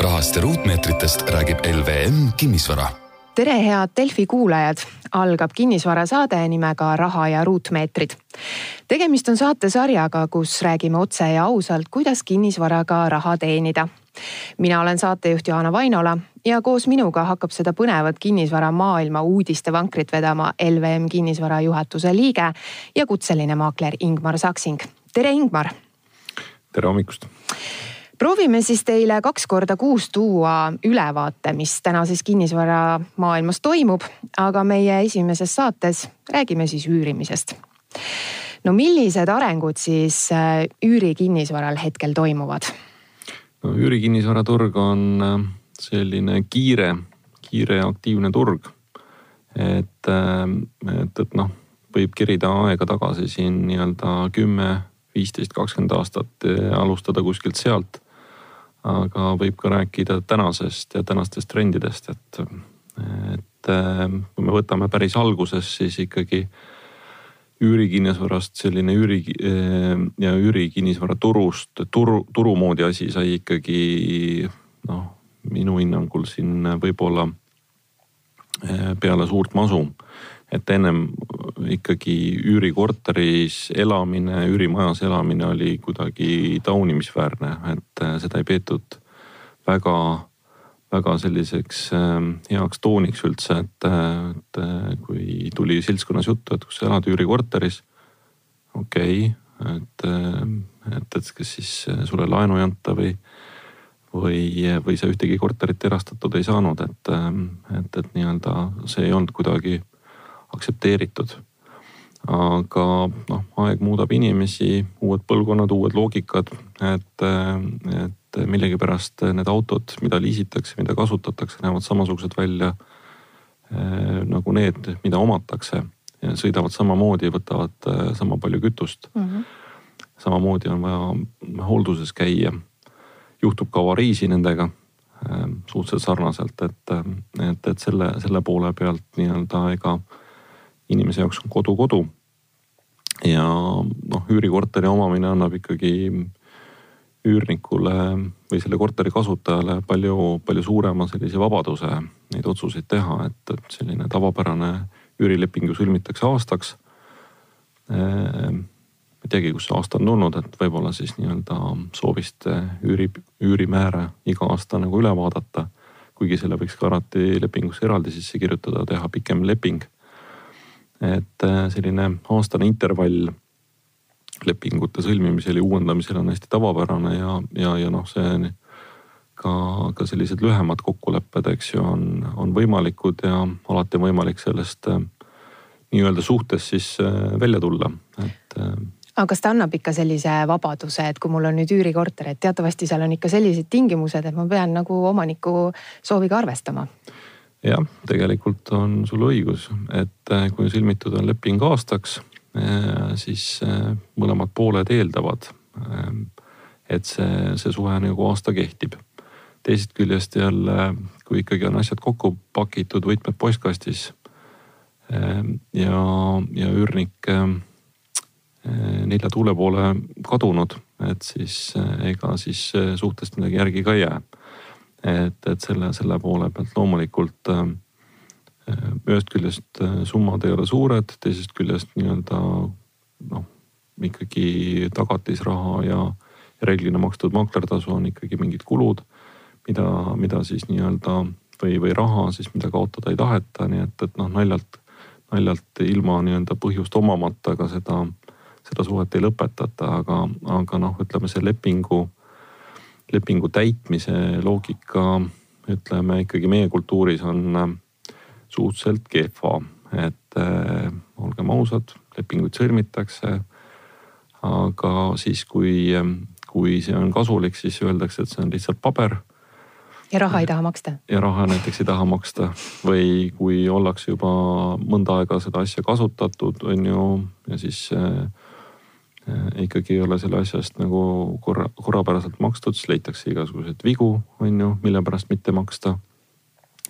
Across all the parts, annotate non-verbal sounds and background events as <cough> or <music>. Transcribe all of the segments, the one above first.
rahast ja ruutmeetritest räägib LVM Kinnisvara. tere, head Delfi kuulajad, algab kinnisvarasaade nimega Raha ja ruutmeetrid. tegemist on saatesarjaga, kus räägime otse ja ausalt, kuidas kinnisvaraga raha teenida. mina olen saatejuht Johanna Vainola ja koos minuga hakkab seda põnevat kinnisvaramaailma uudistevankrit vedama LVM kinnisvara juhatuse liige ja kutseline maakler Ingmar Saksing. tere, Ingmar. tere hommikust proovime siis teile kaks korda kuus tuua ülevaate, mis tänases kinnisvaramaailmas toimub, aga meie esimeses saates räägime siis üürimisest. no millised arengud siis äh, üürikinnisvaral hetkel toimuvad? no üürikinnisvaraturg on äh, selline kiire, kiire ja aktiivne turg. et, äh, et, et noh, võib kerida aega tagasi siin nii-öelda kümme, viisteist, kakskümmend aastat alustada kuskilt sealt aga võib ka rääkida tänasest ja tänastest trendidest, et, et kui me võtame päris alguses, siis ikkagi üürikinnisvarast selline üüri ja üürikinnisvara turust, turu, turu moodi asi sai ikkagi noh, minu hinnangul siin võib-olla peale suurt masu et ennem ikkagi üürikorteris elamine, üürimajas elamine oli kuidagi taunimisväärne, et äh, seda ei peetud väga, väga selliseks ähm, heaks tooniks üldse, et, äh, et äh, kui tuli seltskonnas juttu, et kus sa elad üürikorteris. okei okay,, et, et, et kas siis sulle laenu ei anta või või, või sa ühtegi korterit erastatud ei saanud, et, et, et nii-öelda see ei olnud kuidagi aktsepteeritud. aga noh, aeg muudab inimesi, uued põlvkonnad, uued loogikad, et, et millegipärast need autod, mida liisitakse, mida kasutatakse, näevad samasugused välja eh, nagu need, mida omatakse. sõidavad samamoodi, võtavad eh, sama palju kütust mm. -hmm. samamoodi on vaja hoolduses käia. juhtub ka avariisi nendega eh, suhteliselt sarnaselt, et, et, et selle, selle poole pealt nii-öelda ega inimese jaoks on kodu kodu. ja noh, üürikorteri omamine annab ikkagi üürnikule või selle korteri kasutajale palju, palju suurema sellise vabaduse neid otsuseid teha, et, et selline tavapärane üürileping ju sõlmitakse aastaks. Ehm, ma ei teagi, kust see aasta on tulnud, et võib-olla siis nii-öelda soovist üüri, üürimääre iga aasta nagu üle vaadata. kuigi selle võiks ka alati lepingusse eraldi sisse kirjutada, teha pikem leping et äh, selline aastane intervall lepingute sõlmimisel ja uuendamisel on hästi tavapärane ja, ja, ja noh, see ka, ka sellised lühemad kokkulepped, eks ju, on, on võimalikud ja alati on võimalik sellest äh, nii-öelda suhtes siis äh, välja tulla, et aga kas ta annab ikka sellise vabaduse, et kui mul on nüüd üürikorter, et teatavasti seal on ikka sellised tingimused, et ma pean nagu omaniku sooviga arvestama? Jah, tegelikult on sul õigus, et äh, kui sõlmitud on leping aastaks, äh, siis äh, mõlemad pooled eeldavad, et see, see suhe nagu aasta kehtib. teisest küljest jälle, kui ikkagi on asjad kokku pakitud, võtmed postkastis ja, ja üürnik nelja tuule poole kadunud, et siis ega siis suhtest midagi järgi ka ei jää et, et selle, selle poole pealt loomulikult äh, ühest küljest äh, summad ei ole suured, teisest küljest nii-öelda noh, ikkagi tagatisraha ja reeglina makstud maaklertasu on ikkagi mingid kulud, mida, mida siis nii-öelda või, või raha siis, mida kaotada ei taheta, nii et, et noh, naljalt, naljalt ilma nii-öelda põhjust omamata ka seda, seda suhet ei lõpetata, aga, aga noh, ütleme see lepingu lepingu täitmise loogika, ütleme ikkagi meie kultuuris on äh, suhteliselt kehva, et äh, olgem ausad, lepinguid sõlmitakse. aga siis, kui, kui see on kasulik, siis öeldakse, et see on lihtsalt paber. ja raha ei taha maksta. ja raha näiteks ei taha maksta või kui ollakse juba mõnda aega seda asja kasutatud, on ju, ja siis Äh, ikkagi ei ole selle asja eest nagu korra, korrapäraselt makstud, siis leitakse igasuguseid vigu, on ju, mille pärast mitte maksta.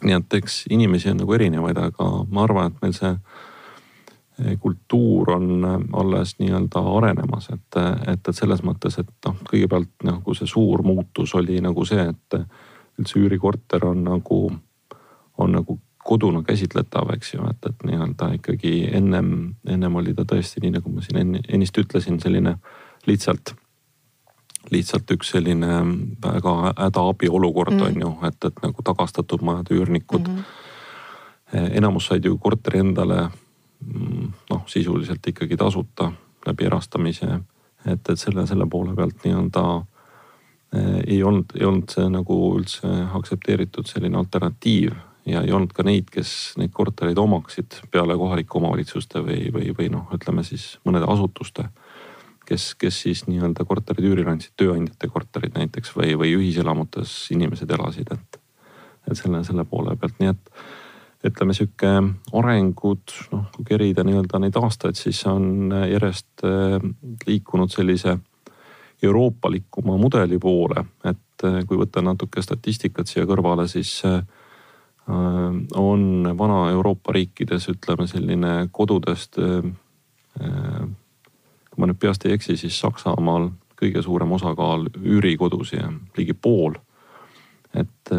nii et eks inimesi on nagu erinevaid, aga ma arvan, et meil see äh, kultuur on äh, alles nii-öelda arenemas, et, et, et selles mõttes, et noh, kõigepealt nagu see suur muutus oli nagu see, et üldse üürikorter on nagu, on nagu koduna käsitletav, eks ju, et, et nii-öelda ikkagi ennem, ennem oli ta tõesti nii, nagu ma siin enne, ennist ütlesin, selline lihtsalt, lihtsalt üks selline väga hädaabiolukord mm. on ju, et, et nagu tagastatud majade üürnikud mm. -hmm. enamus said ju korteri endale mm, noh, sisuliselt ikkagi tasuta läbi erastamise. et, et selle, selle poole pealt nii-öelda eh, ei olnud, ei olnud see nagu üldse aktsepteeritud selline alternatiiv ja ei olnud ka neid, kes neid kortereid omaksid peale kohalike omavalitsuste või, või, või noh, ütleme siis mõnede asutuste. kes, kes siis nii-öelda korterid üürile andsid, tööandjate korterid näiteks või, või ühiselamutes inimesed elasid, et. et selle, selle poole pealt, nii et ütleme sihuke arengud, noh kui kerida nii-öelda neid aastaid, siis on järjest eh, liikunud sellise euroopalikuma mudeli poole, et eh, kui võtta natuke statistikat siia kõrvale, siis äh, on Vana-Euroopa riikides ütleme selline kodudest. Äh, äh, kui ma nüüd peast ei eksi, siis Saksamaal kõige suurem osakaal üürikodusid, ligi pool. et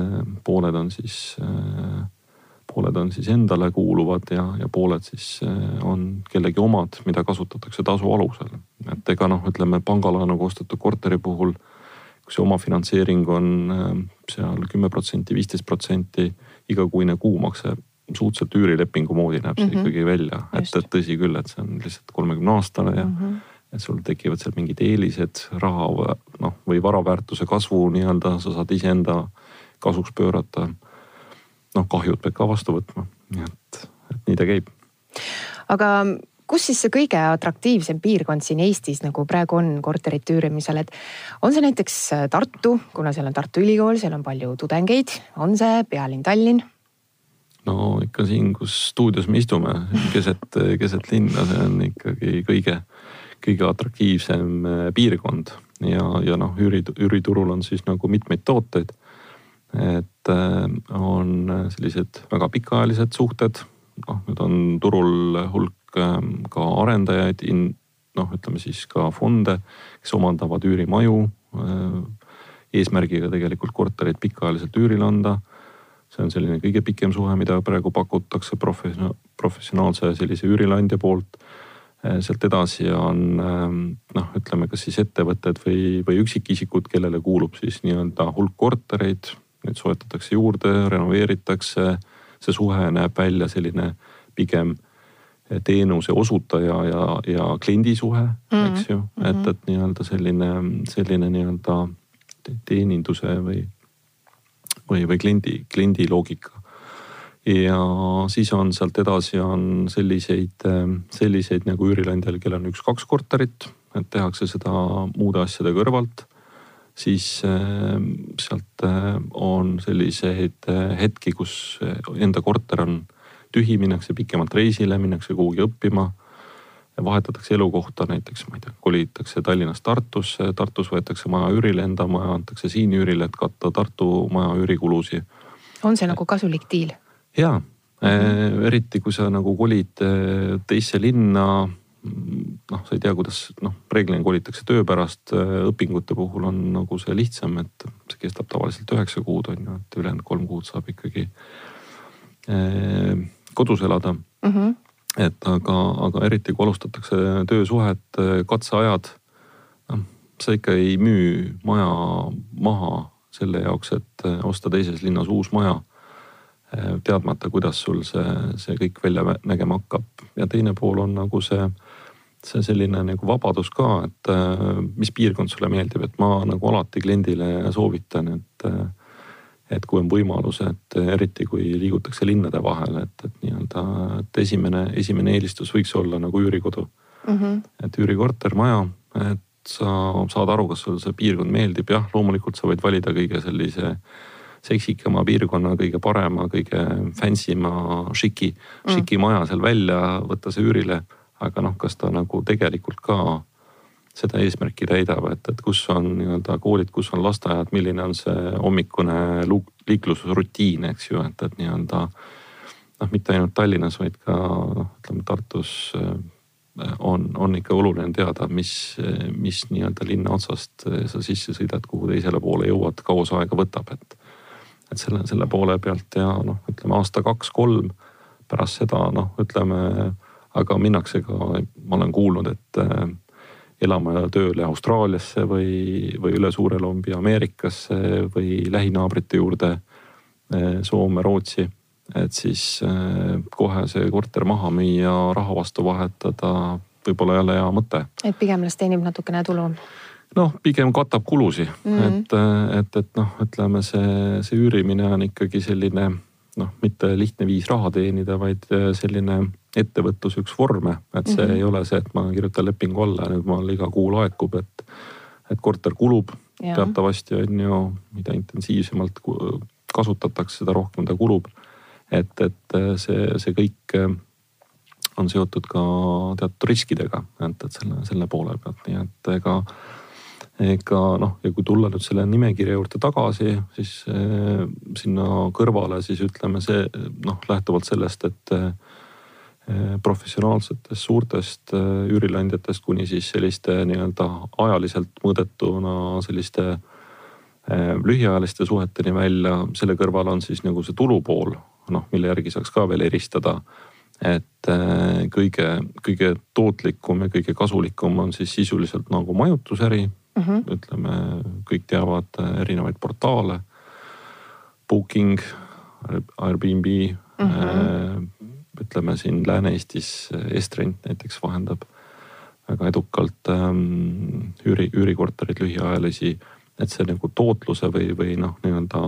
pooled on siis, pooled on siis endale kuuluvad ja, ja pooled siis on kellegi omad, mida kasutatakse tasu alusel. et ega noh, ütleme pangalaenuga ostetud korteri puhul, kui see omafinantseering on seal kümme protsenti, viisteist protsenti igakuine kuumakse suhteliselt üürilepingu moodi näeb see mm -hmm. ikkagi välja, et, et tõsi küll, et see on lihtsalt kolmekümne aastane ja mm. -hmm et sul tekivad seal mingid eelised, raha noh või vara väärtuse kasvu nii-öelda, sa saad iseenda kasuks pöörata. noh, kahjud pead ka vastu võtma, nii et, et nii ta käib. aga kus siis see kõige atraktiivsem piirkond siin Eestis nagu praegu on korterite üürimisel, et on see näiteks äh, Tartu, kuna seal on Tartu Ülikool, seal on palju tudengeid, on see pealinn Tallinn? no ikka siin, kus stuudios me istume, keset, <laughs> keset linna, see on ikkagi kõige, kõige atraktiivsem äh, piirkond ja, ja noh, üüri, üüriturul on siis nagu mitmeid tooteid. et äh, on sellised väga pikaajalised suhted, noh, nüüd on turul hulk ka arendajaid, noh, ütleme siis ka fonde, kes omandavad üürimaju äh, eesmärgiga tegelikult kortereid pikaajaliselt üürile anda. see on selline kõige pikem suhe, mida praegu pakutakse professionaal, professionaalse sellise üürileandja poolt. Äh, sealt edasi on ähm, noh, ütleme, kas siis ettevõtted või, või üksikisikud, kellele kuulub siis nii-öelda hulk kortereid. Neid soetatakse juurde, renoveeritakse. see suhe näeb välja selline pigem teenuse osutaja ja, ja kliendi suhe mm, eks ju, et, mm-hmm. et nii-öelda selline, selline nii-öelda teeninduse või, või, või kliendi, kliendi loogika. ja siis on sealt edasi on selliseid, selliseid nagu üürileandjal, kellel on üks-kaks korterit, et tehakse seda muude asjade kõrvalt siis sealt on selliseid hetki, kus enda korter on tühi, minnakse pikemalt reisile, minnakse kuhugi õppima. vahetatakse elukohta näiteks, ma ei tea, kolitakse Tallinnast Tartusse, Tartus võetakse maja üürile, enda maja antakse siin üürile, et katta Tartu maja üürikulusid. on see nagu kasulik diil? ja mm, -hmm. eriti kui sa nagu kolid eh, teise linna noh, sa ei tea, kuidas noh, reeglina kolitakse töö pärast, eh, õpingute puhul on nagu see lihtsam, et see kestab tavaliselt üheksa kuud on ju, et ülejäänud kolm kuud saab ikkagi kodus elada mm. -hmm. et aga, aga eriti kui alustatakse töösuhet, katseajad. noh, sa ikka ei müü maja maha selle jaoks, et osta teises linnas uus maja. teadmata, kuidas sul see, see kõik välja nägema hakkab ja teine pool on nagu see see selline nagu vabadus ka, et mis piirkond sulle meeldib, et ma nagu alati kliendile soovitan, et et kui on võimalus, et eriti kui liigutakse linnade vahel, et, et nii-öelda, et esimene, esimene eelistus võiks olla nagu üürikodu mm. -hmm. et üürikorter, maja, et sa saad aru, kas sulle see piirkond meeldib, jah, loomulikult sa võid valida kõige sellise seksikama piirkonna, kõige parema, kõige fancy ma, šiki mm., šiki maja seal välja, võtta see üürile. aga noh, kas ta nagu tegelikult ka seda eesmärki täidab, et, et kus on nii-öelda koolid, kus on lasteaiad, milline on see hommikune liiklusrutiin, eks ju, et, et nii-öelda noh, mitte ainult Tallinnas, vaid ka noh, ütleme Tartus äh, on, on ikka oluline teada, mis, mis nii-öelda linna otsast sa sisse sõidad, kuhu teisele poole jõuad, kaua see aega võtab, et. et selle, selle poole pealt ja noh, ütleme aasta kaks-kolm pärast seda noh, ütleme, aga minnakse ka, ma olen kuulnud, et äh, elama ja tööle Austraaliasse või, või üle Suure Lombi Ameerikasse või lähinaabrite juurde äh, Soome, Rootsi. et siis äh, kohe see korter maha müüa, raha vastu vahetada, võib-olla jälle hea mõte. et pigem las teenib natukene tulu noh, pigem katab kulusid mm, -hmm. et, et, et noh, ütleme see, see üürimine on ikkagi selline noh, mitte lihtne viis raha teenida, vaid selline ettevõtluse üks vorme, et see mm -hmm. ei ole see, et ma kirjutan lepingu alla ja nüüd mul iga kuu laekub, et, et korter kulub ja. teatavasti on ju, mida intensiivsemalt kasutatakse, seda rohkem ta kulub. et, et see, see kõik on seotud ka teatud riskidega, et, et selle, selle poole pealt, nii et ega ega noh, ja kui tulla nüüd selle nimekirja juurde tagasi, siis äh, sinna kõrvale siis ütleme see noh, lähtuvalt sellest, et äh, professionaalsetest suurtest äh, üürileandjatest kuni siis selliste nii-öelda ajaliselt mõõdetuna selliste äh, lühiajaliste suheteni välja, selle kõrval on siis nagu see tulupool, noh, mille järgi saaks ka veel eristada. Et kõige, kõige tootlikum ja kõige kasulikum on siis sisuliselt nagu majutusäri mm. -hmm. ütleme, kõik teavad äh, erinevaid portaale. Booking, Airbnb mm, -hmm. ütleme siin Lääne-Eestis Estrent näiteks vahendab väga edukalt ähm, üüri, üürikorterid lühiajalisi. et see nagu tootluse või, või noh, nii-öelda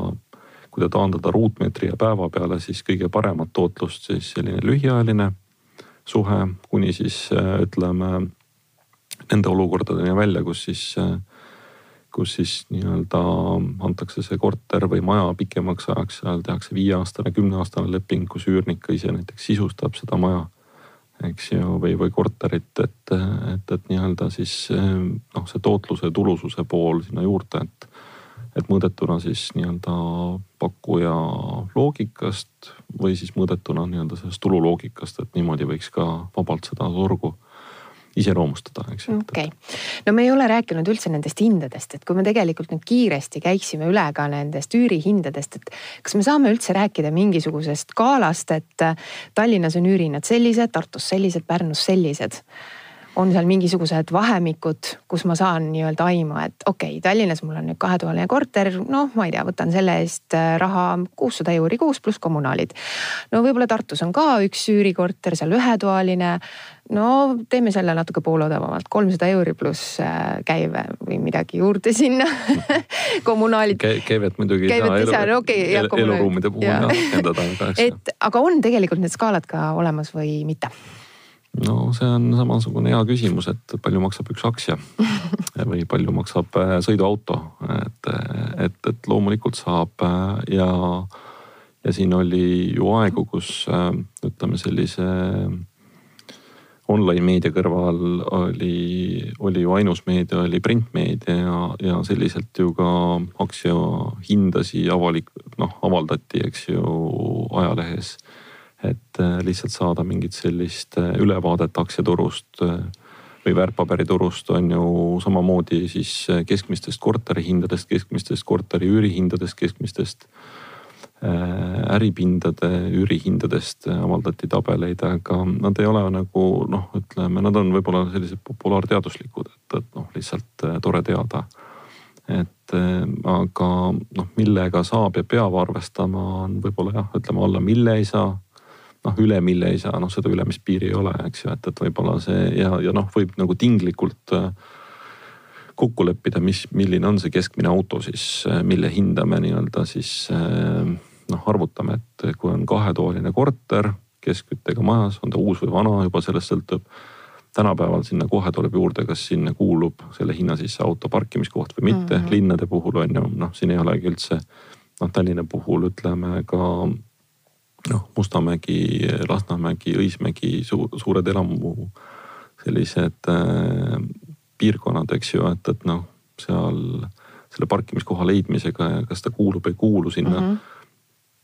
kui ta taandada ruutmeetri ja päeva peale, siis kõige paremat tootlust siis selline lühiajaline suhe kuni siis ütleme nende olukordadeni välja, kus siis, kus siis nii-öelda antakse see korter või maja pikemaks ajaks, seal tehakse viieaastane, kümneaastane leping, kus üürnik ka ise näiteks sisustab seda maja. eks ju, või, või korterit, et, et, et nii-öelda siis noh, see tootluse ja tulususe pool sinna juurde, et et mõõdetuna siis nii-öelda pakkuja loogikast või siis mõõdetuna nii-öelda sellest tululoogikast, et niimoodi võiks ka vabalt seda turgu iseloomustada, eks okei okay., no me ei ole rääkinud üldse nendest hindadest, et kui me tegelikult nüüd kiiresti käiksime üle ka nendest üürihindadest, et kas me saame üldse rääkida mingisugusest skaalast, et Tallinnas on üürihinnad sellised, Tartus sellised, Pärnus sellised on seal mingisugused vahemikud, kus ma saan nii-öelda aima, et okei okay,, Tallinnas mul on nüüd kahetoaline korter, noh, ma ei tea, võtan selle eest äh, raha kuussada euri kuus pluss kommunaalid. no võib-olla Tartus on ka üks üürikorter, seal ühetoaline. no teeme selle natuke poolodavamalt, kolmsada euri pluss äh, käive või midagi juurde sinna <laughs> kommunaalid Kä. käivet muidugi ei saa elu, okay, el, eluruumide puhul jah endada. <laughs> et aga on tegelikult need skaalad ka olemas või mitte? No see on samasugune hea küsimus, et palju maksab üks aktsia <laughs> või palju maksab äh, sõiduauto, et, et, et loomulikult saab äh, ja, ja siin oli ju aegu, kus äh, ütleme sellise online meedia kõrval oli, oli ju ainus meedia oli printmeedia ja, ja selliselt ju ka aktsiahindasid avalik, noh avaldati, eks ju ajalehes et äh, lihtsalt saada mingit sellist äh, ülevaadet aktsiaturust äh, või väärtpaberiturust on ju samamoodi siis keskmistest korterihindadest, keskmistest korteri üürihindadest, keskmistest äripindade üürihindadest avaldati tabeleid, aga nad ei ole nagu noh, ütleme, nad on võib-olla sellised populaarteaduslikud, et, et noh, lihtsalt tore teada. et aga noh, millega saab ja peab arvestama, on võib-olla jah, ütleme alla mille ei saa noh, üle mille ei saa, noh seda ülemispiiri ei ole, eks ju, et, et võib-olla see ja, ja noh, võib nagu tinglikult äh, kokku leppida, mis, milline on see keskmine auto siis, äh, mille hinda me nii-öelda siis äh, noh, arvutame, et kui on kahetoaline korter keskküttega majas, on ta uus või vana, juba sellest sõltub. tänapäeval sinna kohe tuleb juurde, kas sinna kuulub selle hinna sisse auto parkimiskoht või mitte mm, -hmm. linnade puhul on ju noh, siin ei olegi üldse noh, Tallinna puhul ütleme ka noh, Mustamägi, Lasnamägi, Õismägi su, suured elamu sellised äh, piirkonnad, eks ju, et, et noh, seal selle parkimiskoha leidmisega ja kas ta kuulub, ei kuulu sinna mm. -hmm.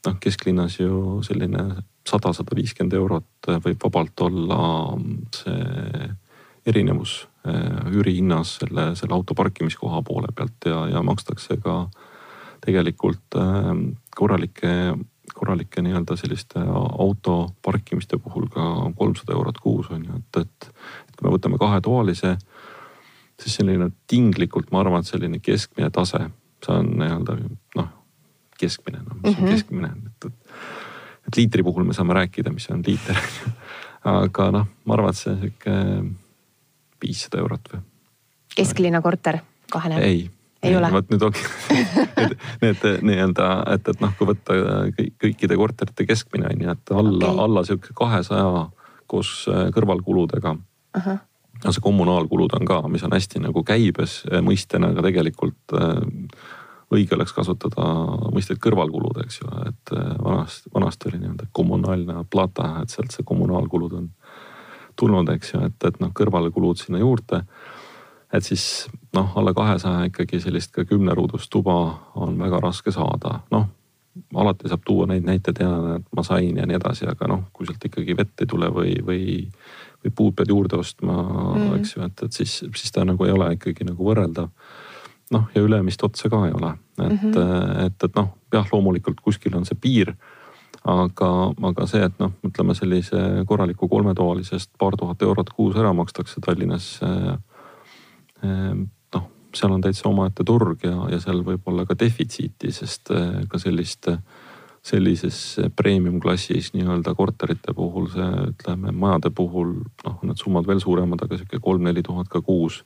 noh, kesklinnas ju selline sada, sada viiskümmend eurot võib vabalt olla see erinevus äh, üürihinnas selle, selle auto parkimiskoha poole pealt ja, ja makstakse ka tegelikult korralike, korralike nii-öelda selliste auto parkimiste puhul ka kolmsada eurot kuus on ju, et, et. et kui me võtame kahetoalise, siis selline tinglikult, ma arvan, et selline keskmine tase, see on nii-öelda noh, keskmine, no mis mm -hmm. on mhm. keskmine, et, et. et liitri puhul me saame rääkida, mis on liiter aga noh, ma arvan, et see sihuke viissada eurot või. kesklinna korter kahene? ei ei ole? vot nüüd ongi <laughs> need, need nii-öelda, et, et noh, kui võtta kõik, kõikide korterite keskmine on ju, et alla okay., alla sihuke kahesaja koos äh, kõrvalkuludega uh. -huh. no see kommunaalkulud on ka, mis on hästi nagu käibes mõistena, aga tegelikult õige oleks kasutada mõistet kõrvalkulud, eks ju, et vanasti, vanasti oli nii-öelda kommunaalne plata, et sealt see kommunaalkulud on tulnud, eks ju, et, et noh, kõrvalkulud sinna juurde et siis noh, alla kahesaja ikkagi sellist ka kümneruudust tuba on väga raske saada, noh alati saab tuua neid näiteid ja et ma sain ja nii edasi, aga noh, kui sealt ikkagi vett ei tule või, või, või puud pead juurde ostma mm., eks ju, et, et siis, siis ta nagu ei ole ikkagi nagu võrreldav. noh, ja ülemist otsa ka ei ole, et mm, -hmm. et, et noh, jah, loomulikult kuskil on see piir. aga, aga see, et noh, ütleme sellise korraliku kolmetoalisest paar tuhat eurot kuus ära makstakse Tallinnas noh, seal on täitsa omaette turg ja, ja seal võib olla ka defitsiiti, sest eh, ka sellist, sellises premium klassis nii-öelda korterite puhul see, ütleme majade puhul noh, need summad veel suuremad, aga sihuke kolm-neli tuhat ka kuus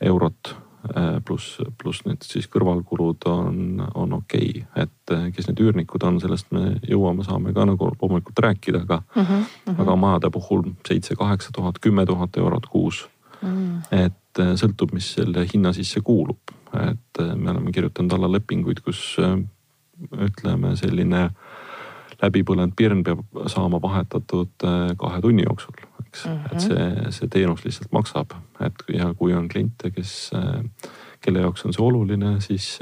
eurot eh, pluss, pluss need siis kõrvalkulud on, on okei okay., et eh, kes need üürnikud on, sellest me jõuame, saame ka nagu loomulikult rääkida, aga mm, -hmm. aga majade puhul seitse-kaheksa tuhat, kümme tuhat eurot kuus mm.. et äh, sõltub, mis selle hinna sisse kuulub, et äh, me oleme kirjutanud alla lepinguid, kus äh, ütleme, selline läbipõlenud pirn peab saama vahetatud kahe tunni jooksul, eks mm. -hmm. et see, see teenus lihtsalt maksab, et ja kui on kliente, kes, kelle jaoks on see oluline, siis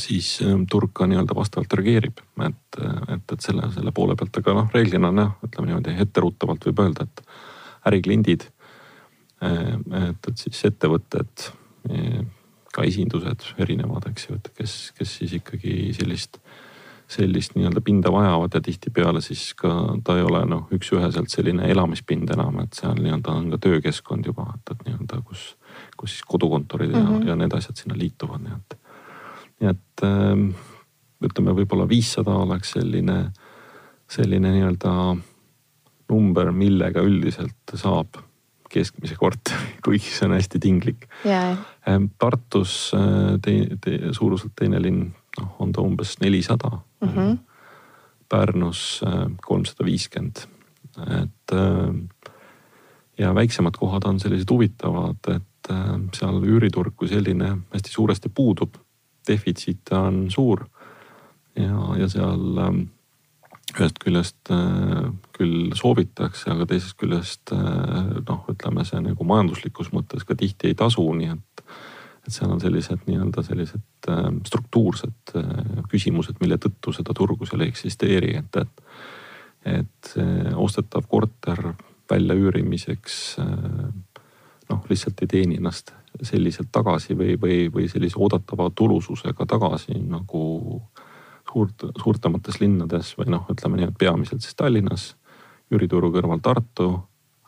siis turg ka nii-öelda vastavalt reageerib, et, et, et selle, selle poole pealt, aga noh, reeglina on jah, ütleme niimoodi etteruttavalt võib öelda, et ärikliendid et, et siis ettevõtted, äh, ka esindused erinevad, eks ju, et kes, kes siis ikkagi sellist, sellist nii-öelda pinda vajavad ja tihtipeale siis ka ta ei ole noh, üks-üheselt selline elamispind enam, et seal nii-öelda on ka töökeskkond juba, et, et nii-öelda, kus, kus siis kodukontorid ja mm, -hmm. ja need asjad sinna liituvad, nii et. nii et ähm, ütleme, võib-olla viissada oleks selline, selline nii-öelda number, millega üldiselt saab keskmise korteri, <laughs> kuigi see on hästi tinglik yeah.. Ehm, Tartus äh, te, te, suuruselt teine linn, noh on ta umbes nelisada mm. -hmm. Pärnus äh, kolmsada viiskümmend, et äh, ja väiksemad kohad on sellised huvitavad, et seal üüriturg kui selline hästi suuresti puudub. defitsiit on suur ja, ja seal ähm, ühest küljest äh, küll soovitakse, aga teisest küljest äh, noh, ütleme see nagu majanduslikus mõttes ka tihti ei tasu, nii et. et seal on sellised nii-öelda sellised äh, struktuursed küsimused, mille tõttu seda turgu seal ei eksisteeri, et, et. et ostetav korter väljaüürimiseks noh, lihtsalt ei teeni ennast selliselt tagasi või, või, või sellise oodatava tulususega tagasi nagu suurt, suurtemates linnades või noh, ütleme nii, et peamiselt siis Tallinnas, üürituru kõrval Tartu,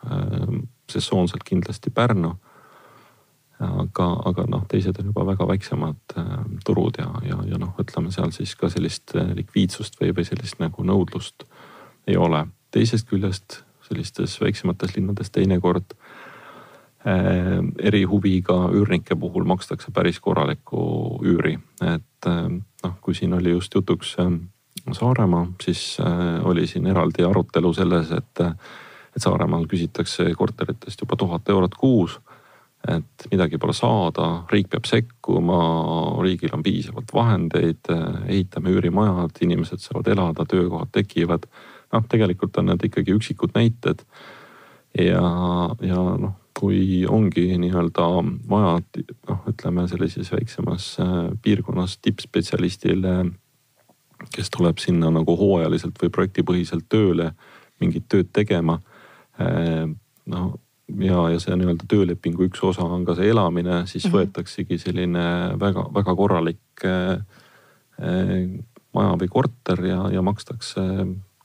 ähm, sesoonselt kindlasti Pärnu. aga, aga noh, teised on juba väga väiksemad ähm, turud ja, ja, ja noh, ütleme seal siis ka sellist äh, likviidsust või, või sellist nagu nõudlust ei ole. teisest küljest sellistes väiksemates linnades teinekord erihuviga üürnike puhul makstakse päris korralikku üüri, et äh, noh, kui siin oli just jutuks ähm, Saaremaa, siis äh, oli siin eraldi arutelu selles, et, et Saaremaal küsitakse korteritest juba tuhat eurot kuus. et midagi pole saada, riik peab sekkuma, riigil on piisavalt vahendeid, ehitame üürimajad, inimesed saavad elada, töökohad tekivad. noh, tegelikult on need ikkagi üksikud näited. ja, ja noh, kui ongi nii-öelda vaja noh, ütleme sellises väiksemas äh, piirkonnas tippspetsialistile, kes tuleb sinna nagu hooajaliselt või projektipõhiselt tööle, mingit tööd tegema. Äh, no ja, ja see nii-öelda töölepingu üks osa on ka see elamine, siis mm -hmm. võetaksegi selline väga-väga korralik äh, maja või korter ja, ja makstakse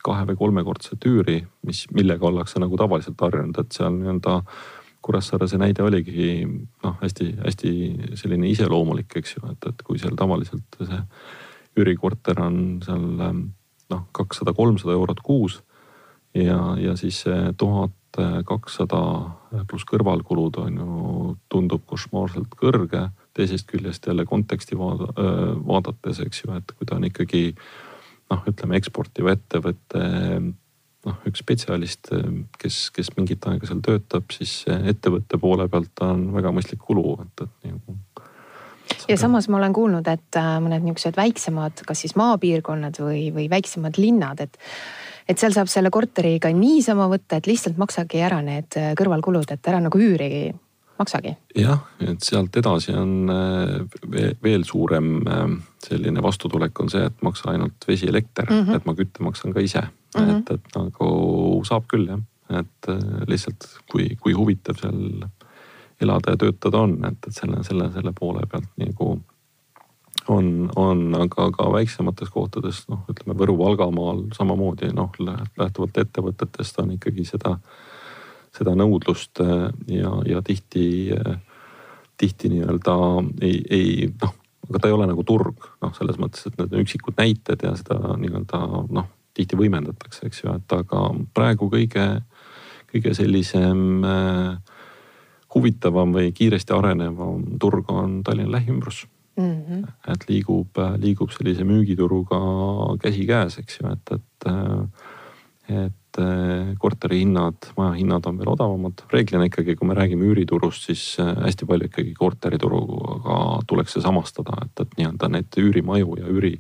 kahe või kolmekordset üüri, mis, millega ollakse nagu tavaliselt harjunud, et seal nii-öelda Kuressaare see näide oligi noh, hästi-hästi selline iseloomulik, eks ju, et, et kui seal tavaliselt see üürikorter on seal noh, kakssada, kolmsada eurot kuus ja, ja siis tuhat kakssada pluss kõrvalkulud on ju, tundub košmaarselt kõrge. teisest küljest jälle konteksti vaada, vaadates, eks ju, et kui ta on ikkagi noh, ütleme eksportiv ettevõte noh, üks spetsialist, kes, kes mingit aega seal töötab, siis ettevõtte poole pealt on väga mõistlik kulu, et, et nagu. ja samas ma olen kuulnud, et äh, mõned niisugused väiksemad, kas siis maapiirkonnad või, või väiksemad linnad, et et seal saab selle korteri ka niisama võtta, et lihtsalt maksagi ära need äh, kõrvalkulud, et ära nagu üüri maksagi. jah, et sealt edasi on äh, veel suurem selline vastutulek on see, et maksa ainult vesi, elekter mm, -hmm. et ma kütte maksan ka ise mm, -hmm. et, et nagu saab küll jah, et äh, lihtsalt kui, kui huvitav seal elada ja töötada on, et, et selle, selle, selle poole pealt nagu on, on, aga ka väiksemates kohtades noh, ütleme Võru-Valgamaal samamoodi noh, lähtuvalt ettevõtetest on ikkagi seda, seda nõudlust äh, ja, ja tihti, äh, tihti nii-öelda ei, ei noh aga ta ei ole nagu turg, noh, selles mõttes, et need on üksikud näited ja seda nii-öelda noh, tihti võimendatakse, eks ju, et aga praegu kõige, kõige sellisem äh, huvitavam või kiiresti arenevam turg on Tallinna lähiümbrus mm. -hmm. et liigub, liigub sellise müügituruga käsikäes, eks ju, et, et, äh, et eh, korterihinnad, majahinnad on veel odavamad. reeglina ikkagi, kui me räägime üüriturust, siis eh, hästi palju ikkagi korterituruga tuleks see samastada, et, et nii-öelda neid üürimaju ja üüri,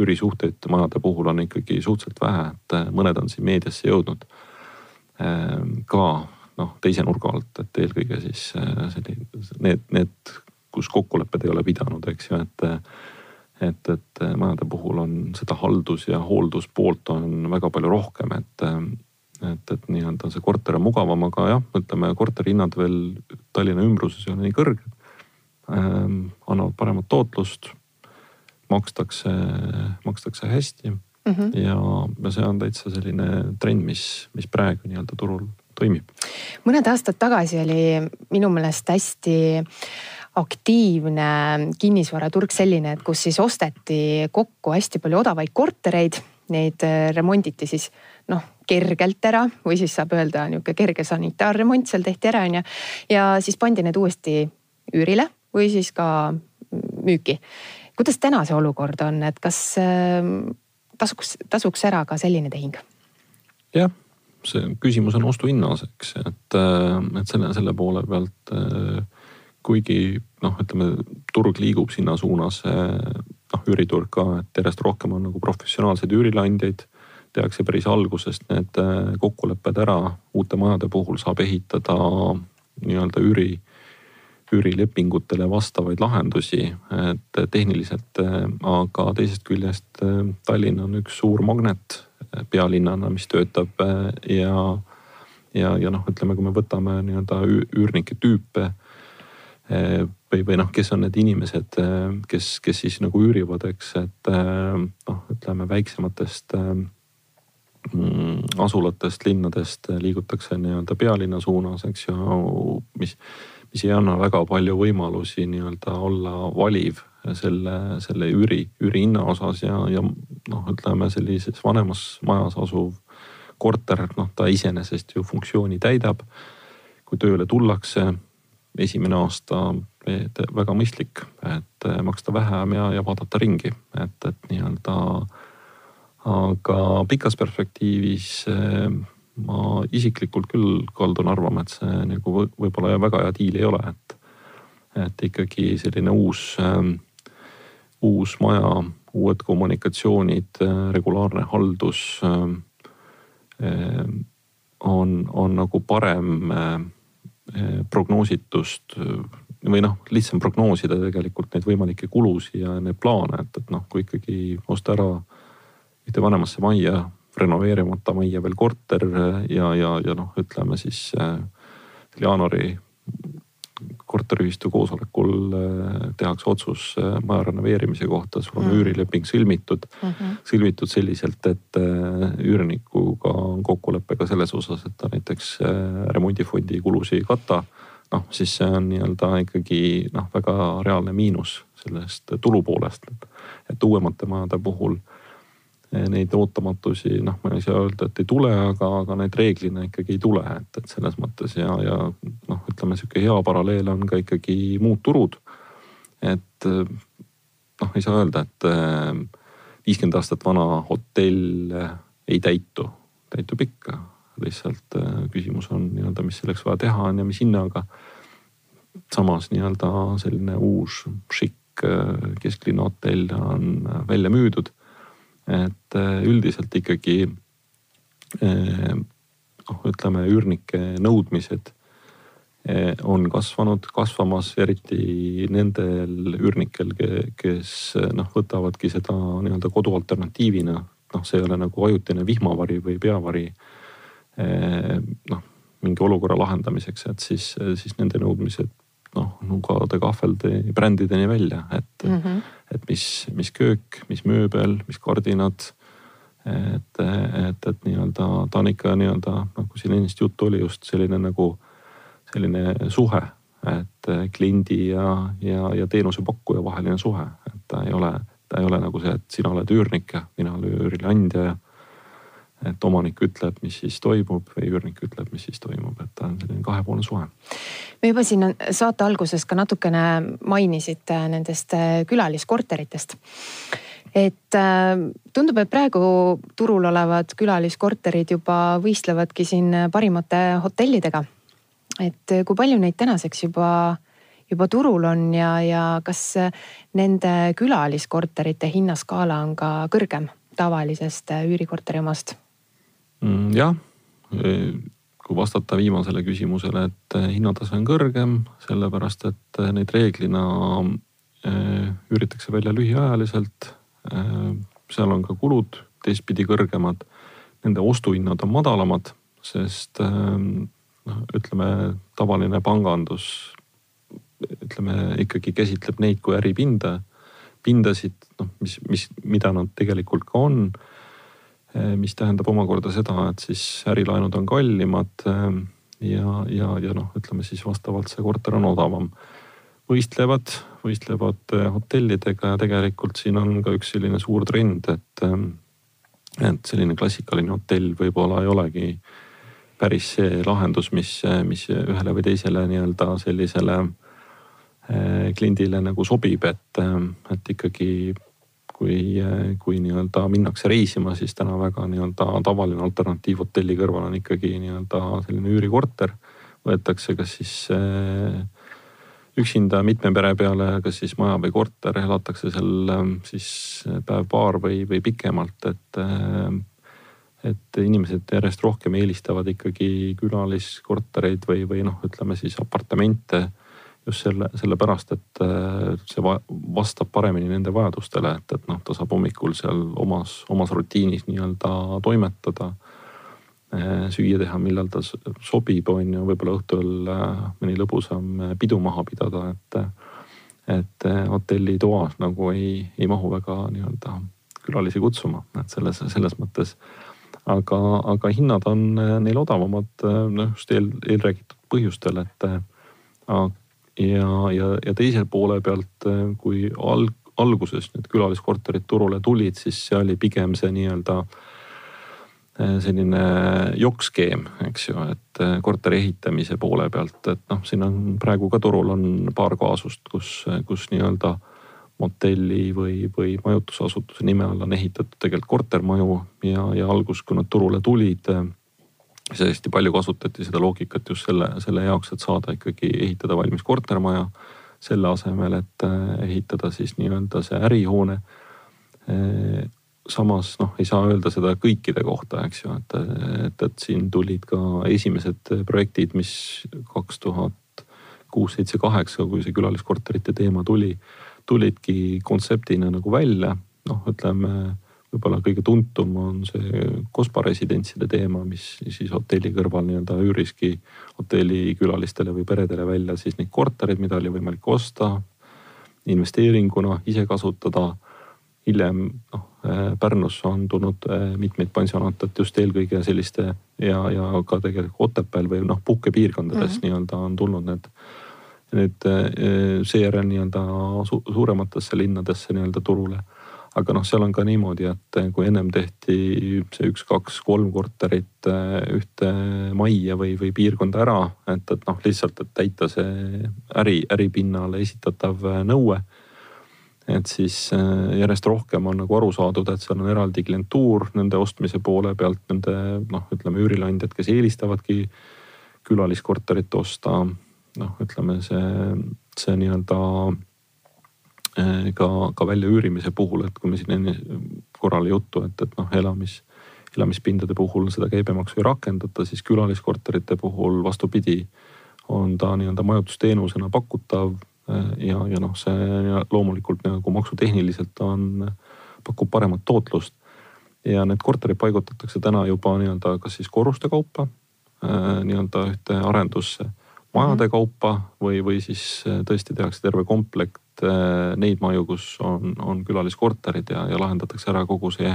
üürisuhteid majade puhul on ikkagi suhteliselt vähe, et eh, mõned on siin meediasse jõudnud. ka noh, teise nurga alt, et eelkõige siis selline, need, need, kus kokkulepped ei ole pidanud, eks ju, et et, et majade puhul on seda haldus ja hoolduspoolt on väga palju rohkem, et, et, et nii-öelda see korter on mugavam, aga jah, ütleme korterihinnad veel Tallinna ümbruses ei ole nii kõrged ähm,. annavad paremat tootlust, makstakse, makstakse hästi mm -hmm. ja, ja see on täitsa selline trend, mis, mis praegu nii-öelda turul toimib. mõned aastad tagasi oli minu meelest hästi aktiivne kinnisvaraturg selline, et kus siis osteti kokku hästi palju odavaid kortereid, neid äh, remonditi siis noh, kergelt ära või siis saab öelda nihuke kerge sanitaarremont seal tehti ära, onju. ja siis pandi need uuesti üürile või siis ka müüki. kuidas täna see olukord on, et kas äh, tasuks, tasuks ära ka selline tehing? jah, see küsimus on ostuhinnas, eks, et, äh, et selle, selle poole pealt äh, kuigi noh, ütleme turg liigub sinna suunas, noh üüriturg ka, et järjest rohkem on nagu professionaalseid üürileandjaid. tehakse päris algusest need äh, kokkulepped ära, uute majade puhul saab ehitada nii-öelda üüri, üürilepingutele vastavaid lahendusi, et tehniliselt, äh, aga teisest küljest Tallinn on üks suur magnet pealinnana, mis töötab ja, ja, ja noh, ütleme, kui me võtame nii-öelda üürnike tüüpe Eh, või, või noh, kes on need inimesed, kes, kes siis nagu üürivad, eks, et noh, ütleme väiksematest mm, asulatest, linnadest liigutakse nii-öelda pealinna suunas, eks ju, mis, mis ei anna väga palju võimalusi nii-öelda olla valiv selle, selle üüri, üürihinna osas ja, ja noh, ütleme sellises vanemas majas asuv korter, noh, ta iseenesest ju funktsiooni täidab. kui tööle tullakse esimene aasta väga mõistlik, et eh, maksta vähem ja, ja vaadata ringi, et, et nii-öelda. aga pikas perspektiivis eh, ma isiklikult küll kaldun arvama, et see nagu võib-olla väga hea diil ei ole, et, et ikkagi selline uus, eh, uus maja, uued kommunikatsioonid, regulaarne haldus on, on nagu parem prognoositust või noh, lihtsam prognoosida tegelikult neid võimalikke kulusid ja neid plaane, et, et noh, kui ikkagi osta ära ühte vanemasse majja, renoveerimata majja veel korter ja, ja, ja noh, ütleme siis jaanuari korteriühistu koosolekul äh, tehakse otsus äh, maja renoveerimise kohta, sul on mm. üürileping sõlmitud mm, -hmm. sõlmitud selliselt, et äh, üürnikuga on kokkulepe ka selles osas, et ta näiteks remondifondi kulusid ei kata. noh, siis see on nii-öelda ikkagi noh, väga reaalne miinus sellest tulu poolest, et uuemate majade puhul neid ootamatusi, noh, ma ei saa öelda, et ei tule, aga, aga need reeglina ikkagi ei tule, et, et selles mõttes ja, ja noh, ütleme sihuke hea paralleel on ka ikkagi muud turud. et noh, ei saa öelda, et eh, viiskümmend aastat vana hotell ei täitu, täitub ikka. lihtsalt eh, küsimus on nii-öelda, mis selleks vaja teha on ja mis hinnaga. samas nii-öelda selline uus šikk kesklinna hotell on välja müüdud et äh, üldiselt ikkagi äh, noh, ütleme üürnike nõudmised äh, on kasvanud, kasvamas eriti nendel üürnikel, kes noh, võtavadki seda nii-öelda kodu alternatiivina. noh, see ei ole nagu ajutine vihmavari või peavari. noh, mingi olukorra lahendamiseks, et siis, siis nende nõudmised noh, nugade kahvelde brändideni välja, et mm, -hmm. et mis, mis köök, mis mööbel, mis kardinad. et, et, et nii-öelda ta on ikka nii-öelda nagu siin ennist juttu oli just selline nagu selline suhe, et kliendi ja, ja, ja teenusepakkuja vaheline suhe, et ta ei ole, ta ei ole nagu see, et sina oled üürnik ja mina olen üürileandja ja et omanik ütleb, mis siis toimub või üürnik ütleb, mis siis toimub, et ta on selline kahepoolne suhe. me juba siin saate alguses ka natukene mainisite nendest äh, külaliskorteritest. et äh, tundub, et praegu turul olevad külaliskorterid juba võistlevadki siin parimate hotellidega. et kui palju neid tänaseks juba, juba turul on ja, ja kas nende külaliskorterite hinnaskaala on ka kõrgem tavalisest üürikorteri omast? Mm, jah, kui vastata viimasele küsimusele, et eh, hinnatase on kõrgem, sellepärast et eh, neid reeglina üüritakse välja lühiajaliselt. seal on ka kulud teistpidi kõrgemad. Nende ostuhinnad on madalamad, sest noh, ütleme tavaline pangandus ütleme ikkagi käsitleb neid kui äripinda, pindasid, noh, mis, mis, mida nad tegelikult ka on mis tähendab omakorda seda, et siis ärilaenud on kallimad eh, ja, ja, ja noh, ütleme siis vastavalt see korter on odavam. võistlevad, võistlevad eh, hotellidega ja tegelikult siin on ka üks selline suur trend, et, et selline klassikaline hotell võib-olla ei olegi päris see lahendus, mis, mis ühele või teisele nii-öelda sellisele kliendile nagu sobib, et, et ikkagi kui, kui nii-öelda minnakse reisima, siis täna väga nii-öelda tavaline alternatiiv hotelli kõrval on ikkagi nii-öelda selline üürikorter. võetakse kas siis eh, üksinda mitme pere peale, kas siis maja või korter, elatakse seal eh, siis päev-paar või, või pikemalt, et eh, et inimesed järjest rohkem eelistavad ikkagi külaliskortereid või, või noh, ütleme siis apartamente just selle, sellepärast, et äh, see vastab paremini nende vajadustele, et, et noh, ta saab hommikul seal omas, omas rutiinis nii-öelda toimetada. Äh, süüa teha, millal ta sobib, on ju, võib-olla õhtul äh, mõni lõbusam pidu maha pidada, et. et hotellitoas nagu ei, ei mahu väga nii-öelda külalisi kutsuma, et selles, selles mõttes aga, aga hinnad on neil odavamad noh just eel, eelräägitud põhjustel, et ja, ja, ja teise poole pealt, äh, kui alg, alguses need külaliskorterid turule tulid, siis see oli pigem see nii-öelda äh, selline jokkskeem, eks ju, et äh, korteri ehitamise poole pealt, et noh, siin on praegu ka turul on paar kaasust, kus, kus nii-öelda motelli või, või majutusasutuse nime all on ehitatud tegelikult kortermaju ja, ja algus, kui nad turule tulid siis hästi palju kasutati seda loogikat just selle, selle jaoks, et saada ikkagi ehitada valmis kortermaja. selle asemel, et äh, ehitada siis nii-öelda see ärihoone. Äh, samas noh, ei saa öelda seda kõikide kohta, eks ju, et, et, et siin tulid ka esimesed projektid, mis kaks tuhat kuus, seitse, kaheksa, kui see külaliskorterite teema tuli, tulidki kontseptina nagu välja. noh, ütleme võib-olla kõige tuntum on see Cospa residentside teema, mis siis hotelli kõrval nii-öelda üüriski hotellikülalistele või peredele välja siis neid kortereid, mida oli võimalik osta investeeringuna, ise kasutada. hiljem noh, Pärnus on tulnud mitmeid pansionaate, et just eelkõige selliste ja, ja ka tegelikult Otepääl või noh, puhkepiirkondades mm -hmm. nii-öelda on tulnud need nüüd seejärel nii-öelda suurematesse linnadesse nii-öelda turule aga noh, seal on ka niimoodi, et kui ennem tehti see üks, kaks, kolm korterit eh, ühte majja või, või piirkonda ära, et, et noh, lihtsalt, et täita see äri, äripinnale esitatav eh, nõue. et siis eh, järjest rohkem on nagu aru saadud, et seal on eraldi klientuur nende ostmise poole pealt, nende noh, ütleme üürileandjad, kes eelistavadki külaliskorterit osta. noh, ütleme see, see nii-öelda Eh, ka, ka väljaüürimise puhul, et kui me siin enne korra oli juttu, et, et noh, elamis, elamispindade puhul seda käibemaksu ei rakendata, siis külaliskorterite puhul vastupidi, on ta nii-öelda majutusteenusena pakutav. Eh, ja, ja noh, see loomulikult nagu maksutehniliselt on, pakub paremat tootlust. ja need korterid paigutatakse täna juba nii-öelda kas siis korruste kaupa eh, nii-öelda ühte arendusse majade mhm. kaupa või, või siis tõesti tehakse terve komplekt neid maju, kus on, on külaliskorterid ja, ja lahendatakse ära kogu see,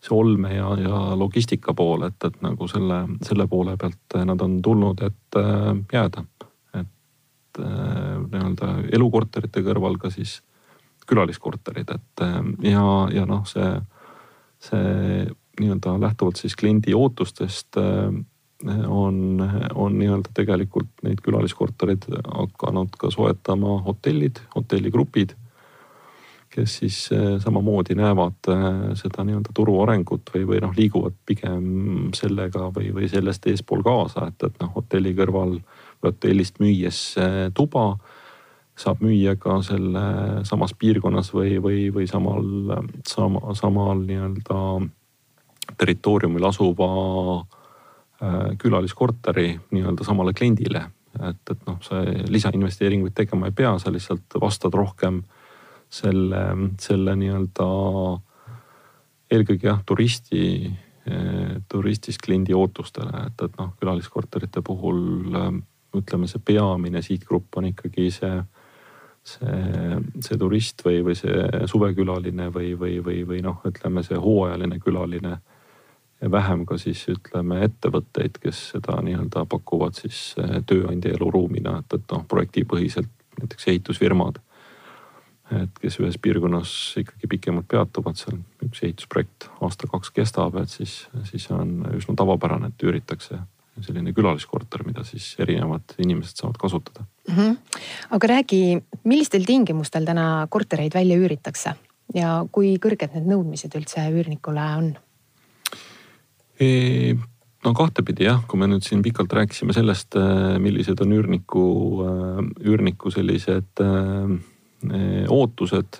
see olme ja, ja logistika pool, et, et nagu selle, selle poole pealt nad on tulnud, et äh, jääda. et äh, nii-öelda elukorterite kõrval ka siis külaliskorterid, et ja, ja noh, see, see nii-öelda lähtuvalt siis kliendi ootustest on, on nii-öelda tegelikult neid külaliskorterid hakanud ka soetama hotellid, hotelligrupid. kes siis eh, samamoodi näevad eh, seda nii-öelda turu arengut või, või noh, liiguvad pigem sellega või, või sellest eespool kaasa, et, et noh, hotelli kõrval või hotellist müües tuba saab müüa ka selle samas piirkonnas või, või, või samal, sama, samal nii-öelda territooriumil asuva külaliskorteri nii-öelda samale kliendile. et, et noh, sa lisainvesteeringuid tegema ei pea, sa lihtsalt vastad rohkem selle, selle nii-öelda eelkõige jah, turisti, äh, turistist kliendi ootustele, et, et noh, külaliskorterite puhul äh, ütleme, see peamine sihtgrupp on ikkagi see, see, see turist või, või see suvekülaline või, või, või, või noh, ütleme see hooajaline külaline ja vähem ka siis ütleme ettevõtteid, kes seda nii-öelda pakuvad siis eh, tööandja eluruumina, et, et noh, projektipõhiselt näiteks ehitusfirmad. et kes ühes piirkonnas ikkagi pikemalt peatuvad, seal üks ehitusprojekt aasta-kaks kestab, et siis, siis on üsna tavapärane, et üüritakse selline külaliskorter, mida siis erinevad inimesed saavad kasutada mm. -hmm. aga räägi, millistel tingimustel täna kortereid välja üüritakse ja kui kõrged need nõudmised üldse üürnikule on? No kahtepidi jah, kui me nüüd siin pikalt rääkisime sellest, äh, millised on üürniku, äh, üürniku sellised äh, ootused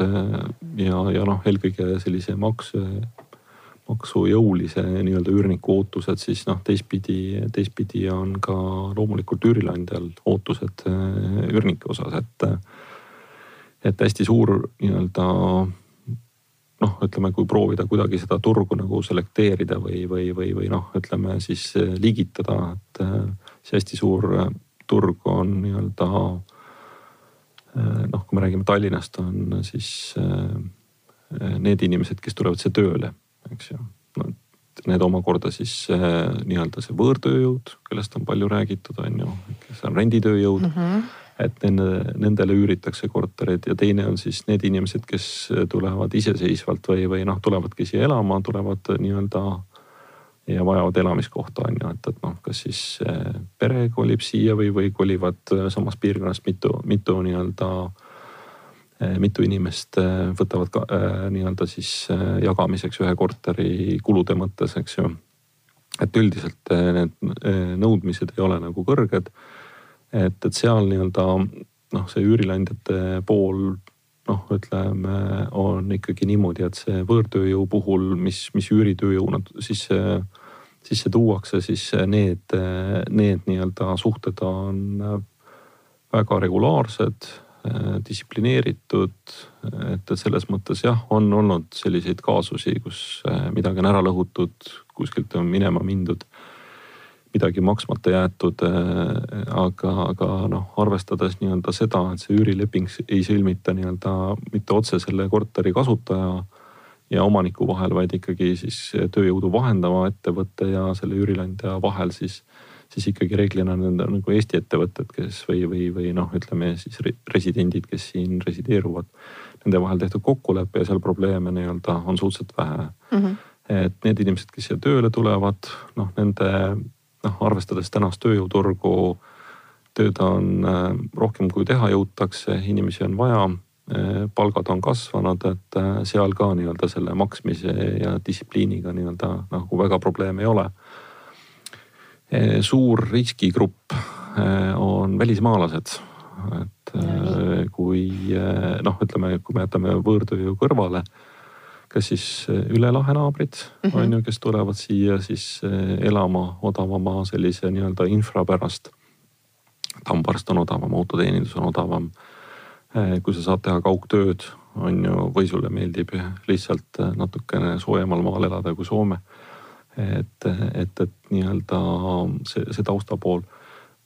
ja, ja noh, eelkõige sellise maks, maksujõulise nii-öelda üürniku ootused, siis noh, teistpidi, teistpidi on ka loomulikult üürileandjal ootused üürnike osas, et, et hästi suur nii-öelda noh, ütleme, kui proovida kuidagi seda turgu nagu selekteerida või, või, või, või noh, ütleme siis eh, liigitada, et eh, see hästi suur eh, turg on nii-öelda noh, kui me räägime Tallinnast, on siis need inimesed, kes tulevad siia tööle, eks ju no,. Need omakorda siis nii-öelda see võõrtööjõud, kellest on palju räägitud, on ju, kes on renditööjõud mm. -hmm et nende, nendele üüritakse korterid ja teine on siis need inimesed, kes tulevad iseseisvalt või, või noh, tulevadki siia elama, tulevad nii-öelda ja vajavad elamiskohta on ju, et, et noh, kas siis eh, pere kolib siia või, või kolivad samast piirkonnast mitu, mitu nii-öelda eh, mitu inimest eh, võtavad ka nii-öelda siis jagamiseks ühe korteri kulude mõttes, eks ju. et üldiselt need nõudmised ei ole nagu kõrged et, et seal nii-öelda noh, see üürileandjate pool noh, ütleme on ikkagi niimoodi, et see võõrtööjõu puhul, mis, mis üüritööjõuna sisse, sisse tuuakse, siis need, need nii-öelda suhted on väga regulaarsed. distsiplineeritud. et, et selles mõttes jah, on olnud selliseid kaasusi, kus midagi on ära lõhutud, kuskilt on minema mindud midagi maksmata jäetud. aga, aga noh, arvestades nii-öelda seda, et see üürileping ei sõlmita nii-öelda mitte otse selle korteri kasutaja ja omaniku vahel, vaid ikkagi siis tööjõudu vahendava ettevõtte ja selle üürileandja vahel, siis, siis ikkagi reeglina need nagu Eesti ettevõtted, kes või, või, või noh, ütleme siis residendid, kes siin resideeruvad. Nende vahel tehtud kokkulepe ja seal probleeme nii-öelda on suhteliselt vähe mm. -hmm. et need inimesed, kes siia tööle tulevad, noh nende noh, arvestades tänast tööjõuturgu, tööd on äh, rohkem kui teha jõutakse, inimesi on vaja Äh, palgad on kasvanud, et äh, seal ka nii-öelda selle maksmise ja distsipliiniga nii-öelda nagu väga probleeme ei ole. Suur riskigrupp on välismaalased, et kui noh, ütleme, kui me jätame võõrtööjõu kõrvale, kas siis üle lahe naabrid mm -hmm. on ju, kes tulevad siia siis elama odavama sellise nii-öelda infra pärast. tambarst on odavam, autoteenindus on odavam Eh, kui sa saad teha kaugtööd, on ju, või sulle meeldib lihtsalt eh, natukene soojemal maal elada kui Soome. et, et, et nii-öelda see, see taustapool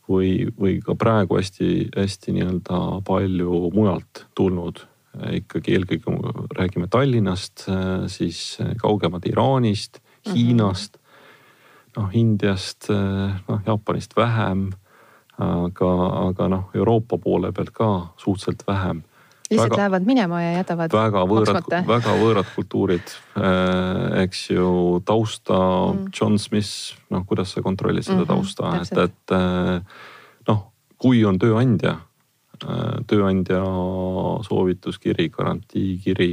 või, või ka praegu hästi-hästi nii-öelda palju mujalt tulnud eh, ikkagi eelkõige räägime Tallinnast, siis kaugemad Iraanist, mhm. Hiinast, noh Indiast, noh Jaapanist vähem aga, aga noh, Euroopa poole pealt ka suhteliselt vähem. lihtsalt väga, lähevad minema ja jätavad väga võõrad, väga võõrad kultuurid äh,, eks ju, tausta mm., John Smith, noh, kuidas sa kontrollid seda mm -hmm, tausta, et, et äh, noh, kui on tööandja äh,, tööandja soovituskiri, garantiikiri,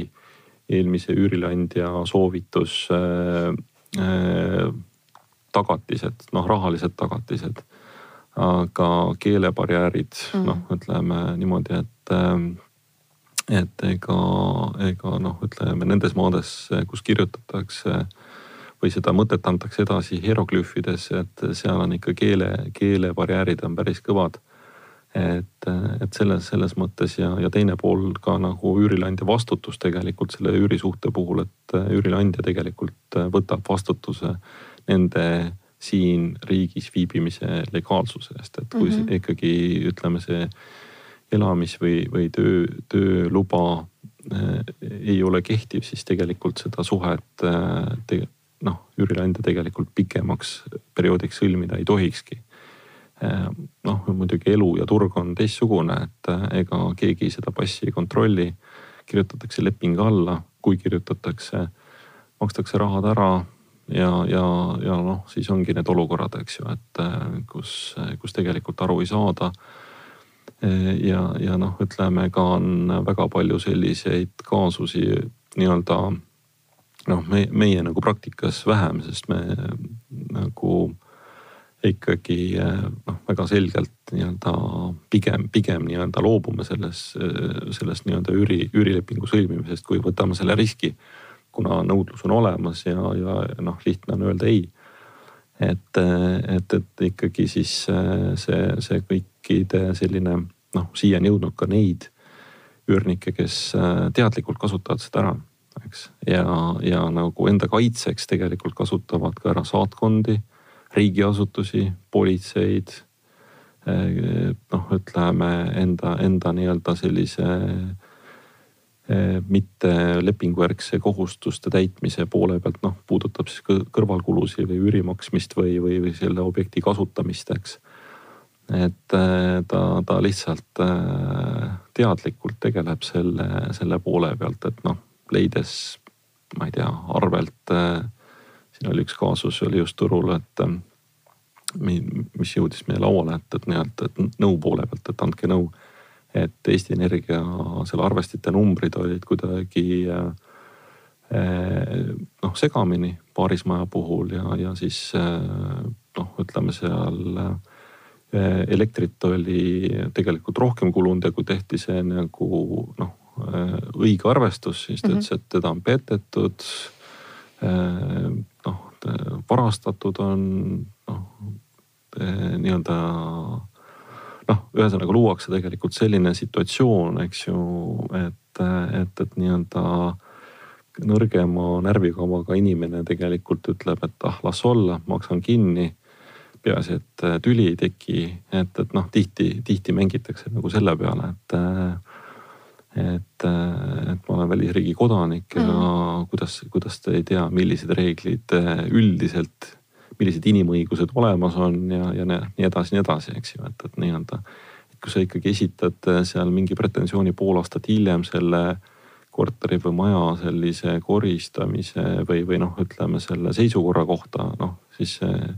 eelmise üürileandja soovitus äh,, äh, tagatised, noh, rahalised tagatised aga keelebarjäärid mm, noh, ütleme niimoodi, et, et ega, ega noh, ütleme nendes maades, kus kirjutatakse või seda mõtet antakse edasi hieroglüüfides, et seal on ikka keele, keelebarjäärid on päris kõvad. Et, et selles, selles mõttes ja, ja teine pool ka nagu üürileandja vastutus tegelikult selle üürisuhte puhul, et üürileandja tegelikult võtab vastutuse nende siin riigis viibimise legaalsuse eest, et kui mm -hmm. ikkagi ütleme, see elamis või, või töö, tööluba äh, ei ole kehtiv, siis tegelikult seda suhet äh, te, noh, üürileandja tegelikult pikemaks perioodiks sõlmida ei tohikski. Noh, muidugi elu ja turg on teistsugune, et äh, ega keegi seda passi ei kontrolli. kirjutatakse leping alla, kui kirjutatakse, makstakse rahad ära ja, ja, ja noh, siis ongi need olukorrad, eks ju, et äh, kus, kus tegelikult aru ei saada. ja, ja noh, ütleme ka on väga palju selliseid kaasusi nii-öelda noh, me, meie nagu praktikas vähem, sest me nagu ikkagi noh, väga selgelt nii-öelda pigem, pigem nii-öelda loobume selles, sellest nii-öelda üüri, üürilepingu sõlmimisest, kui võtame selle riski kuna nõudlus on olemas ja, ja noh, lihtne on öelda ei. et, et, et ikkagi siis see, see kõikide selline noh, siia on jõudnud ka neid üürnikke, kes teadlikult kasutavad seda ära, eks. ja, ja nagu enda kaitseks tegelikult kasutavad ka ära saatkondi, riigiasutusi, politseid. noh, ütleme enda, enda nii-öelda sellise Eh, mitte lepingujärgse kohustuste täitmise poole pealt, noh puudutab siis kõrvalkulusid või üüri maksmist või, või, või selle objekti kasutamist, eks. et eh, ta, ta lihtsalt eh, teadlikult tegeleb selle, selle poole pealt, et noh, leides, ma ei tea, arvelt. Siin oli üks kaasus oli just turul, et mis jõudis meie lauale, et, et nii-öelda, et nõu poole pealt, et andke nõu et Eesti Energia selle arvestite numbrid olid kuidagi eh, noh segamini paarismaja puhul ja, ja siis eh, noh, ütleme seal elektrit oli tegelikult rohkem kulunud ja kui tehti see nagu noh õige arvestus, siis ta ütles mm -hmm., et teda on petetud. Noh, varastatud on noh nii-öelda noh, ühesõnaga luuakse tegelikult selline situatsioon, eks ju, et, et, et nii-öelda nõrgema närvikavaga inimene tegelikult ütleb, et ah, las olla, maksan kinni. peaasi, et tüli ei teki, et, et noh, tihti, tihti mängitakse nagu selle peale, et et, et ma olen välisriigi kodanik ja mm. kuidas, kuidas te ei tea, millised reeglid üldiselt millised inimõigused olemas on ja, ja nii edasi, nii edasi, eks ju, et, et nii-öelda. et kui sa ikkagi esitad äh, seal mingi pretensiooni pool aastat hiljem selle korteri või maja sellise koristamise või, või noh, ütleme selle seisukorra kohta, noh siis see,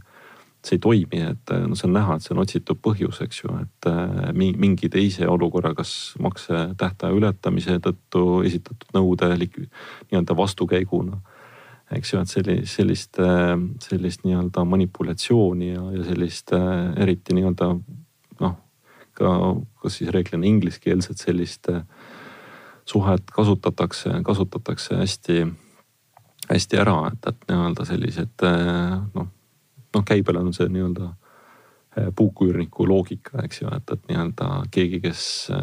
see ei toimi, et no see on näha, et see on otsitud põhjus, eks ju, et äh, mingi teise olukorra, kas makse tähtaja ületamise tõttu esitatud nõude nii-öelda vastukäiguna. Eks ju, et sellist, sellist, äh, sellist nii-öelda manipulatsiooni ja, ja sellist eriti nii-öelda noh, ka kas siis reeglina ingliskeelset sellist suhet kasutatakse, kasutatakse hästi, hästi ära, et, et nii-öelda sellised noh, noh käibel on see nii-öelda Eh, puuküürniku loogika, eks ju, et, et nii-öelda keegi, kes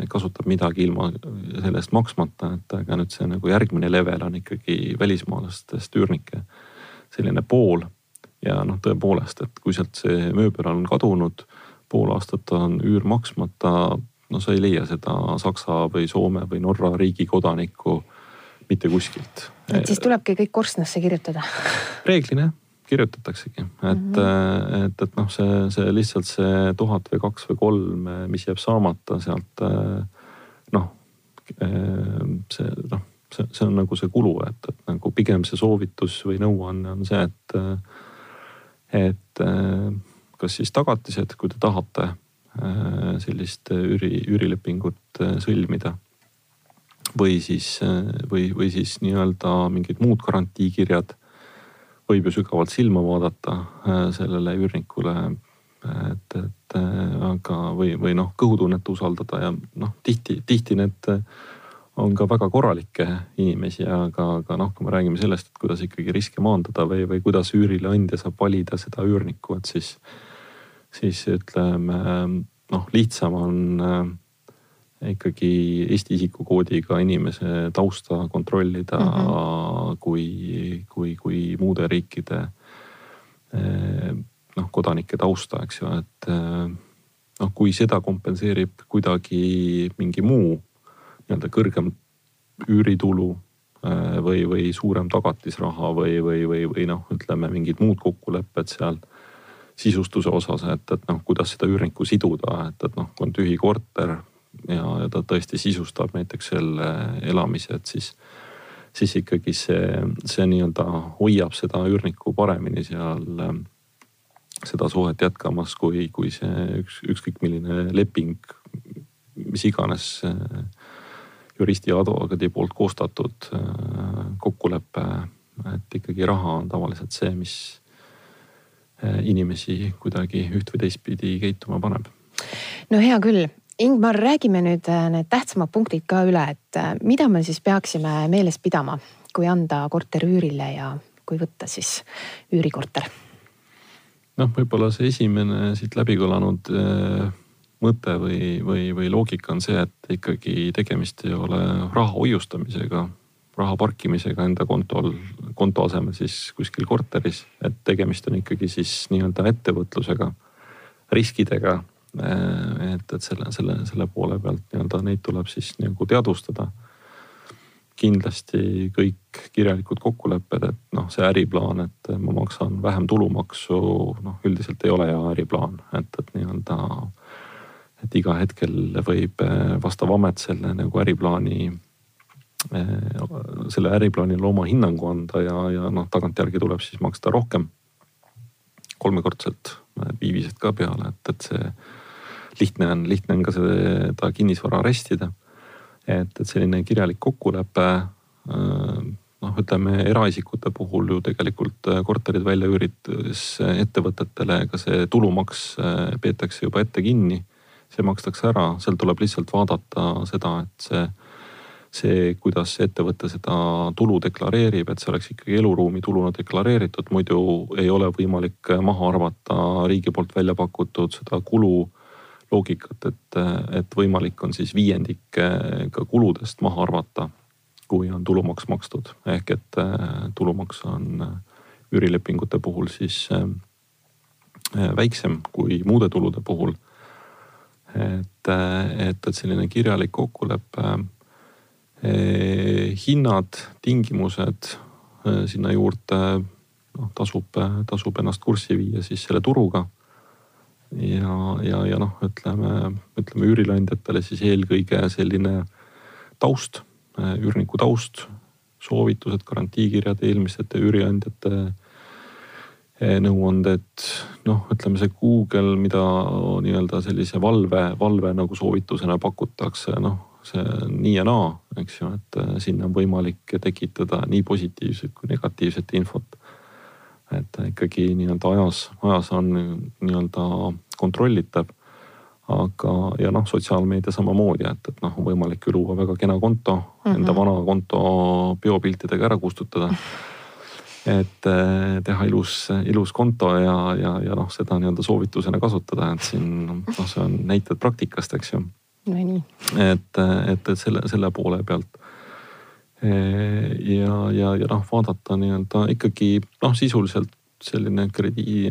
kasutab midagi ilma selle eest maksmata, et aga nüüd see nagu järgmine level on ikkagi välismaalastest üürnike selline pool. ja noh, tõepoolest, et kui sealt see mööbel on kadunud, pool aastat on üür maksmata, no sa ei leia seda Saksa või Soome või Norra riigi kodanikku mitte kuskilt. et siis tulebki kõik korstnasse kirjutada reeglina jah kirjutataksegi, et mm, -hmm. et, et noh, see, see lihtsalt see tuhat või kaks või kolm, mis jääb saamata sealt noh, see noh, see, see on nagu see kulu, et, et nagu pigem see soovitus või nõuanne on see, et, et kas siis tagatised, kui te tahate sellist üüri, üürilepingut sõlmida või siis, või, või siis nii-öelda mingid muud garantiikirjad võib ju sügavalt silma vaadata äh, sellele üürnikule. et, et äh, aga, või, või noh, kõhutunnet usaldada ja noh, tihti, tihti need on ka väga korralikke inimesi, aga, aga noh, kui me räägime sellest, et kuidas ikkagi riske maandada või, või kuidas üürileandja saab valida seda üürnikku, et siis, siis ütleme noh, lihtsam on äh, ikkagi Eesti isikukoodiga inimese tausta kontrollida mm -hmm. kui, kui, kui muude riikide eh, noh, kodanike tausta, eks ju, et eh, noh, kui seda kompenseerib kuidagi mingi muu nii-öelda kõrgem üüritulu eh, või, või suurem tagatisraha või, või, või, või noh, ütleme mingid muud kokkulepped seal sisustuse osas, et, et noh, kuidas seda üürnikku siduda, et, et noh, kui on tühi korter ja, ja ta tõesti sisustab näiteks selle elamise, et siis, siis ikkagi see, see nii-öelda hoiab seda üürnikku paremini seal seda suhet jätkamas, kui, kui see üks, ükskõik milline leping, mis iganes juristi ja advokaadi poolt koostatud kokkulepe. et ikkagi raha on tavaliselt see, mis inimesi kuidagi üht või teistpidi käituma paneb. no hea küll, Ingmar, räägime nüüd äh, need tähtsamad punktid ka üle, et äh, mida me siis peaksime meeles pidama, kui anda korter üürile ja kui võtta siis üürikorter? noh, võib-olla see esimene siit läbi kõlanud äh, mõte või, või, või loogika on see, et ikkagi tegemist ei ole raha hoiustamisega, raha parkimisega enda kontol, konto asemel siis kuskil korteris, et tegemist on ikkagi siis nii-öelda ettevõtlusega, riskidega et, et selle, selle, selle poole pealt nii-öelda neid tuleb siis nagu teadvustada. kindlasti kõik kirjalikud kokkulepped, et noh, see äriplaan, et ma maksan vähem tulumaksu, noh üldiselt ei ole hea äriplaan, et, et nii-öelda. et iga hetkel võib äh, vastav amet selle nagu äriplaani äh, selle äriplaanile oma hinnangu anda ja, ja noh, tagantjärgi tuleb siis maksta rohkem. kolmekordselt viivised ka peale, et, et see lihtne on, lihtne on ka seda kinnisvara arestida. et, et selline kirjalik kokkulepe äh, noh, ütleme eraisikute puhul ju tegelikult äh, korterid välja üürides ettevõtetele, ka see tulumaks äh, peetakse juba ette kinni. see makstakse ära, seal tuleb lihtsalt vaadata seda, et see, see, kuidas ettevõte seda tulu deklareerib, et see oleks ikkagi eluruumi tuluna deklareeritud, muidu ei ole võimalik maha arvata riigi poolt välja pakutud seda kulu loogikat, et, et võimalik on siis viiendik ka kuludest maha arvata, kui on tulumaks makstud. ehk et tulumaks on üürilepingute puhul siis väiksem kui muude tulude puhul. et, et, et selline kirjalik kokkulepe hinnad, tingimused sinna juurde noh, tasub, tasub ennast kurssi viia siis selle turuga. Ja, ja, ja noh, ütleme, ütleme üürileandjatele siis eelkõige selline taust, üürniku taust, soovitused, garantiikirjad eelmiste üüriandjate nõuanded, noh, ütleme see Google, mida nii-öelda sellise valve, valve nagu soovitusena pakutakse, noh see on nii ja naa, eks ju, et sinna on võimalik tekitada nii positiivset kui negatiivset infot et ta ikkagi nii-öelda ajas, ajas on nii-öelda kontrollitav. aga, ja noh, sotsiaalmeedia samamoodi, et, et noh, on võimalik ju luua väga kena konto mm, -hmm. enda vana konto biopiltidega ära kustutada et eh, teha ilus, ilus konto ja, ja, ja noh, seda nii-öelda soovitusena kasutada, et siin noh, see on näited praktikast, eks ju. no nii. et, et, et selle, selle poole pealt ja, ja, ja noh, vaadata nii-öelda ikkagi noh, sisuliselt selline krediidi,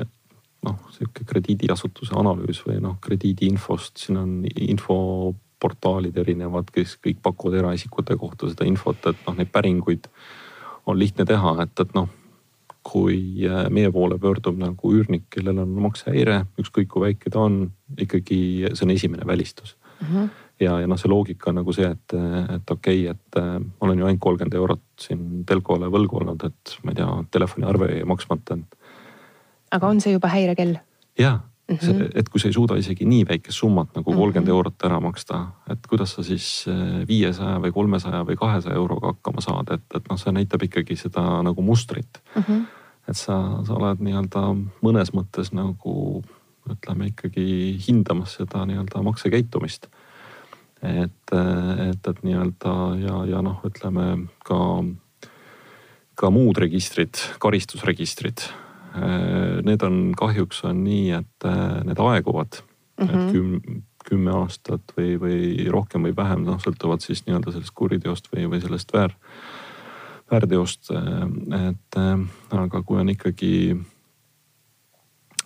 noh sihuke krediidiasutuse analüüs või noh, krediidiinfost, siin on infoportaalid erinevad, kes kõik pakuvad eraisikute kohta seda infot, et noh, neid päringuid on lihtne teha, et, et noh kui äh, meie poole pöördub nagu üürnik, kellel on maksehäire, ükskõik kui väike ta on, ikkagi see on esimene välistus mm. -hmm ja, ja noh, see loogika on nagu see, et, et okei okay,, et äh, ma olen ju ainult kolmkümmend eurot siin telkole võlgu olnud, et ma ei tea, telefoniarve jäi maksmata. aga on see juba häirekell? ja mm, -hmm. see, et kui sa ei suuda isegi nii väikest summat nagu kolmkümmend mm -hmm. eurot ära maksta, et kuidas sa siis äh, viiesaja või kolmesaja või kahesaja euroga hakkama saad, et, et noh, see näitab ikkagi seda nagu mustrit mm. -hmm. et sa, sa oled nii-öelda mõnes mõttes nagu ütleme ikkagi hindamas seda nii-öelda maksekäitumist et, et, et nii-öelda ja, ja noh, ütleme ka, ka muud registrid, karistusregistrid. Need on kahjuks on nii, et need aeguvad mm, -hmm. et mhm. küm, kümme aastat või, või rohkem või vähem, noh sõltuvalt siis nii-öelda sellest kuriteost või, või sellest väär, väärteost. et aga kui on ikkagi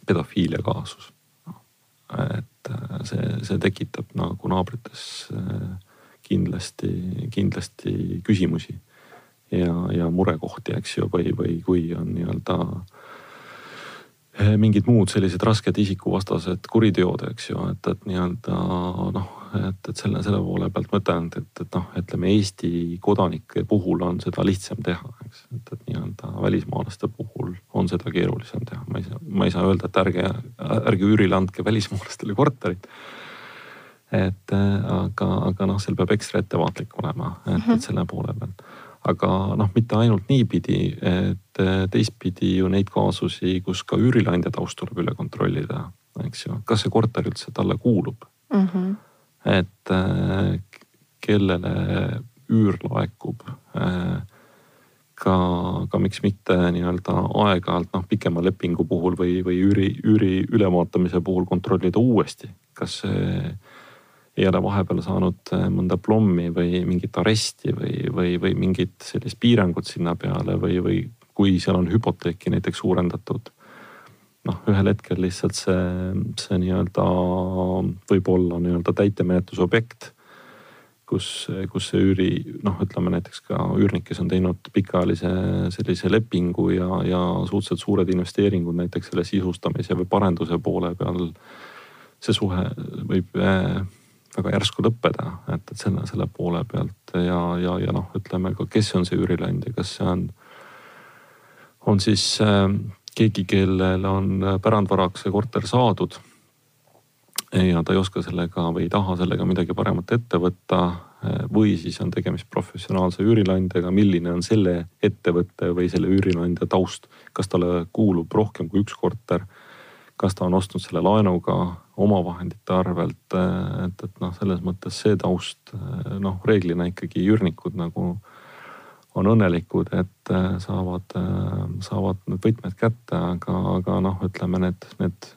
pedofiilia kaasus, et äh, see, see tekitab nagu naabrites äh, kindlasti, kindlasti küsimusi ja, ja murekohti, eks ju, või, või kui on nii-öelda mingid muud sellised rasked isikuvastased kuriteod, eks ju, et, et nii-öelda noh, et, et selle, selle poole pealt ma ütlen, et, et, et noh, ütleme Eesti kodanike puhul on seda lihtsam teha, eks. et, et nii-öelda välismaalaste puhul on seda keerulisem teha, ma ei saa, ma ei saa öelda, et ärge, ärge üürile andke välismaalastele korterit. et aga, aga noh, seal peab ekstra ettevaatlik olema, et, et mhm. selle poole pealt aga noh, mitte ainult niipidi, et teistpidi ju neid kaasusi, kus ka üürileandja taust tuleb üle kontrollida, eks ju, kas see korter üldse talle kuulub mm. -hmm et äh, kellele üür laekub. Äh, ka, ka miks mitte nii-öelda aeg-ajalt noh, pikema lepingu puhul või, või üüri, üüri ülevaatamise puhul kontrollida uuesti, kas see ei ole vahepeal saanud äh, mõnda plommi või mingit aresti või, või, või mingit sellist piirangut sinna peale või, või kui seal on hüpoteeki näiteks suurendatud noh, ühel hetkel lihtsalt see, see nii-öelda võib olla nii-öelda täitemenetluse objekt. kus, kus see üüri, noh, ütleme näiteks ka üürnik, kes on teinud pikaajalise sellise lepingu ja, ja suhteliselt suured investeeringud näiteks selle sisustamise või parenduse poole peal. see suhe võib äh, väga järsku lõppeda, et, et selle, selle poole pealt ja, ja, ja noh, ütleme ka, kes on see üürileandja, kas see on, on siis äh, keegi, kellel on pärandvaraks see korter saadud ja ta ei oska sellega või ei taha sellega midagi paremat ette võtta. või siis on tegemist professionaalse üürileandjaga, milline on selle ettevõtte või selle üürileandja taust, kas talle kuulub rohkem kui üks korter. kas ta on ostnud selle laenuga omavahendite arvelt, et, et noh, selles mõttes see taust noh, reeglina ikkagi üürnikud nagu on õnnelikud, et äh, saavad, äh, saavad need võtmed kätte, aga, aga noh, ütleme need, need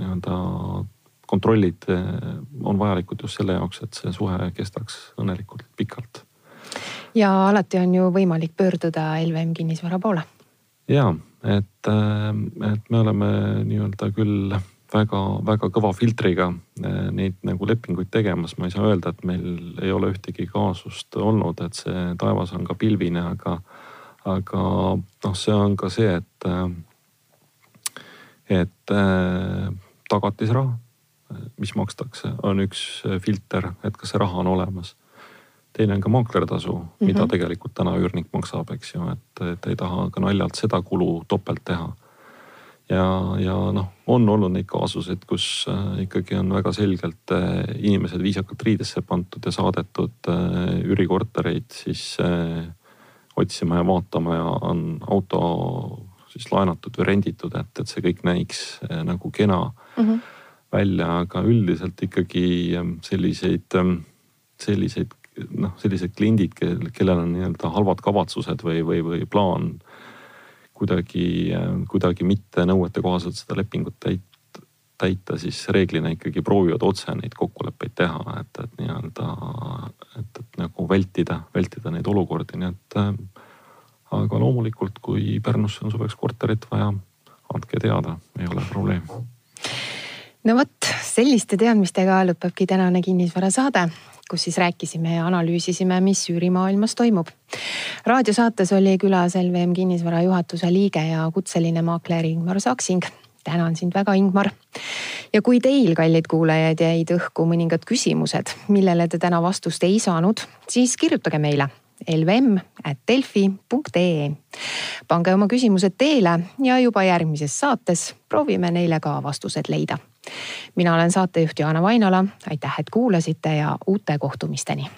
nii-öelda kontrollid on vajalikud just selle jaoks, et see suhe kestaks õnnelikult pikalt. ja alati on ju võimalik pöörduda LVM kinnisvara poole. ja, et, et me oleme nii-öelda küll väga-väga kõva filtriga eh, neid nagu lepinguid tegemas, ma ei saa öelda, et meil ei ole ühtegi kaasust olnud, et see taevas on ka pilvine, aga, aga noh, see on ka see, et, et eh, tagatisraha, mis makstakse, on üks filter, et kas see raha on olemas teine on ka maaklertasu mm, -hmm. mida mhm. tegelikult täna üürnik maksab, eks ju, et, et ei taha ka naljalt seda kulu topelt teha ja, ja noh, on olnud neid kaasuseid, kus äh, ikkagi on väga selgelt äh, inimesed viisakalt riidesse pandud ja saadetud äh, üürikortereid siis otsima ja vaatama ja on auto siis laenatud või renditud, et, et see kõik näiks nagu kena mm -hmm. välja, aga üldiselt ikkagi selliseid, selliseid noh, sellised kliendid, kellel on nii-öelda halvad kavatsused või, või, või plaan kuidagi, kuidagi mitte nõuete kohaselt seda lepingut täit-, täita, siis reeglina ikkagi proovivad otse neid kokkuleppeid teha, et, et nii-öelda, et, et nagu vältida, vältida neid olukordi, nii et. aga loomulikult, kui Pärnusse on suveks korterit vaja, andke teada, ei ole probleemi no vot, selliste teadmistega lõpebki tänane kinnisvarasaade kus siis rääkisime ja analüüsisime, mis üürimaailmas toimub. raadiosaates oli külas LVM kinnisvara juhatuse liige ja kutseline maakler Ingmar Saksing tänan sind väga, Ingmar. ja kui teil, kallid kuulajad, jäid õhku mõningad küsimused, millele te täna vastust ei saanud, siis kirjutage meile lvm.delfi.ee. pange oma küsimused teele ja juba järgmises saates proovime neile ka vastused leida mina olen saatejuht Joana Vainola, aitäh, et kuulasite ja uute kohtumisteni.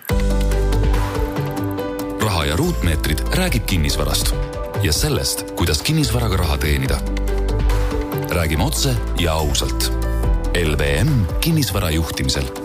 raha ja ruutmeetrid räägib kinnisvarast ja sellest, kuidas kinnisvaraga raha teenida. räägime otse ja ausalt. LVM kinnisvara juhtimisel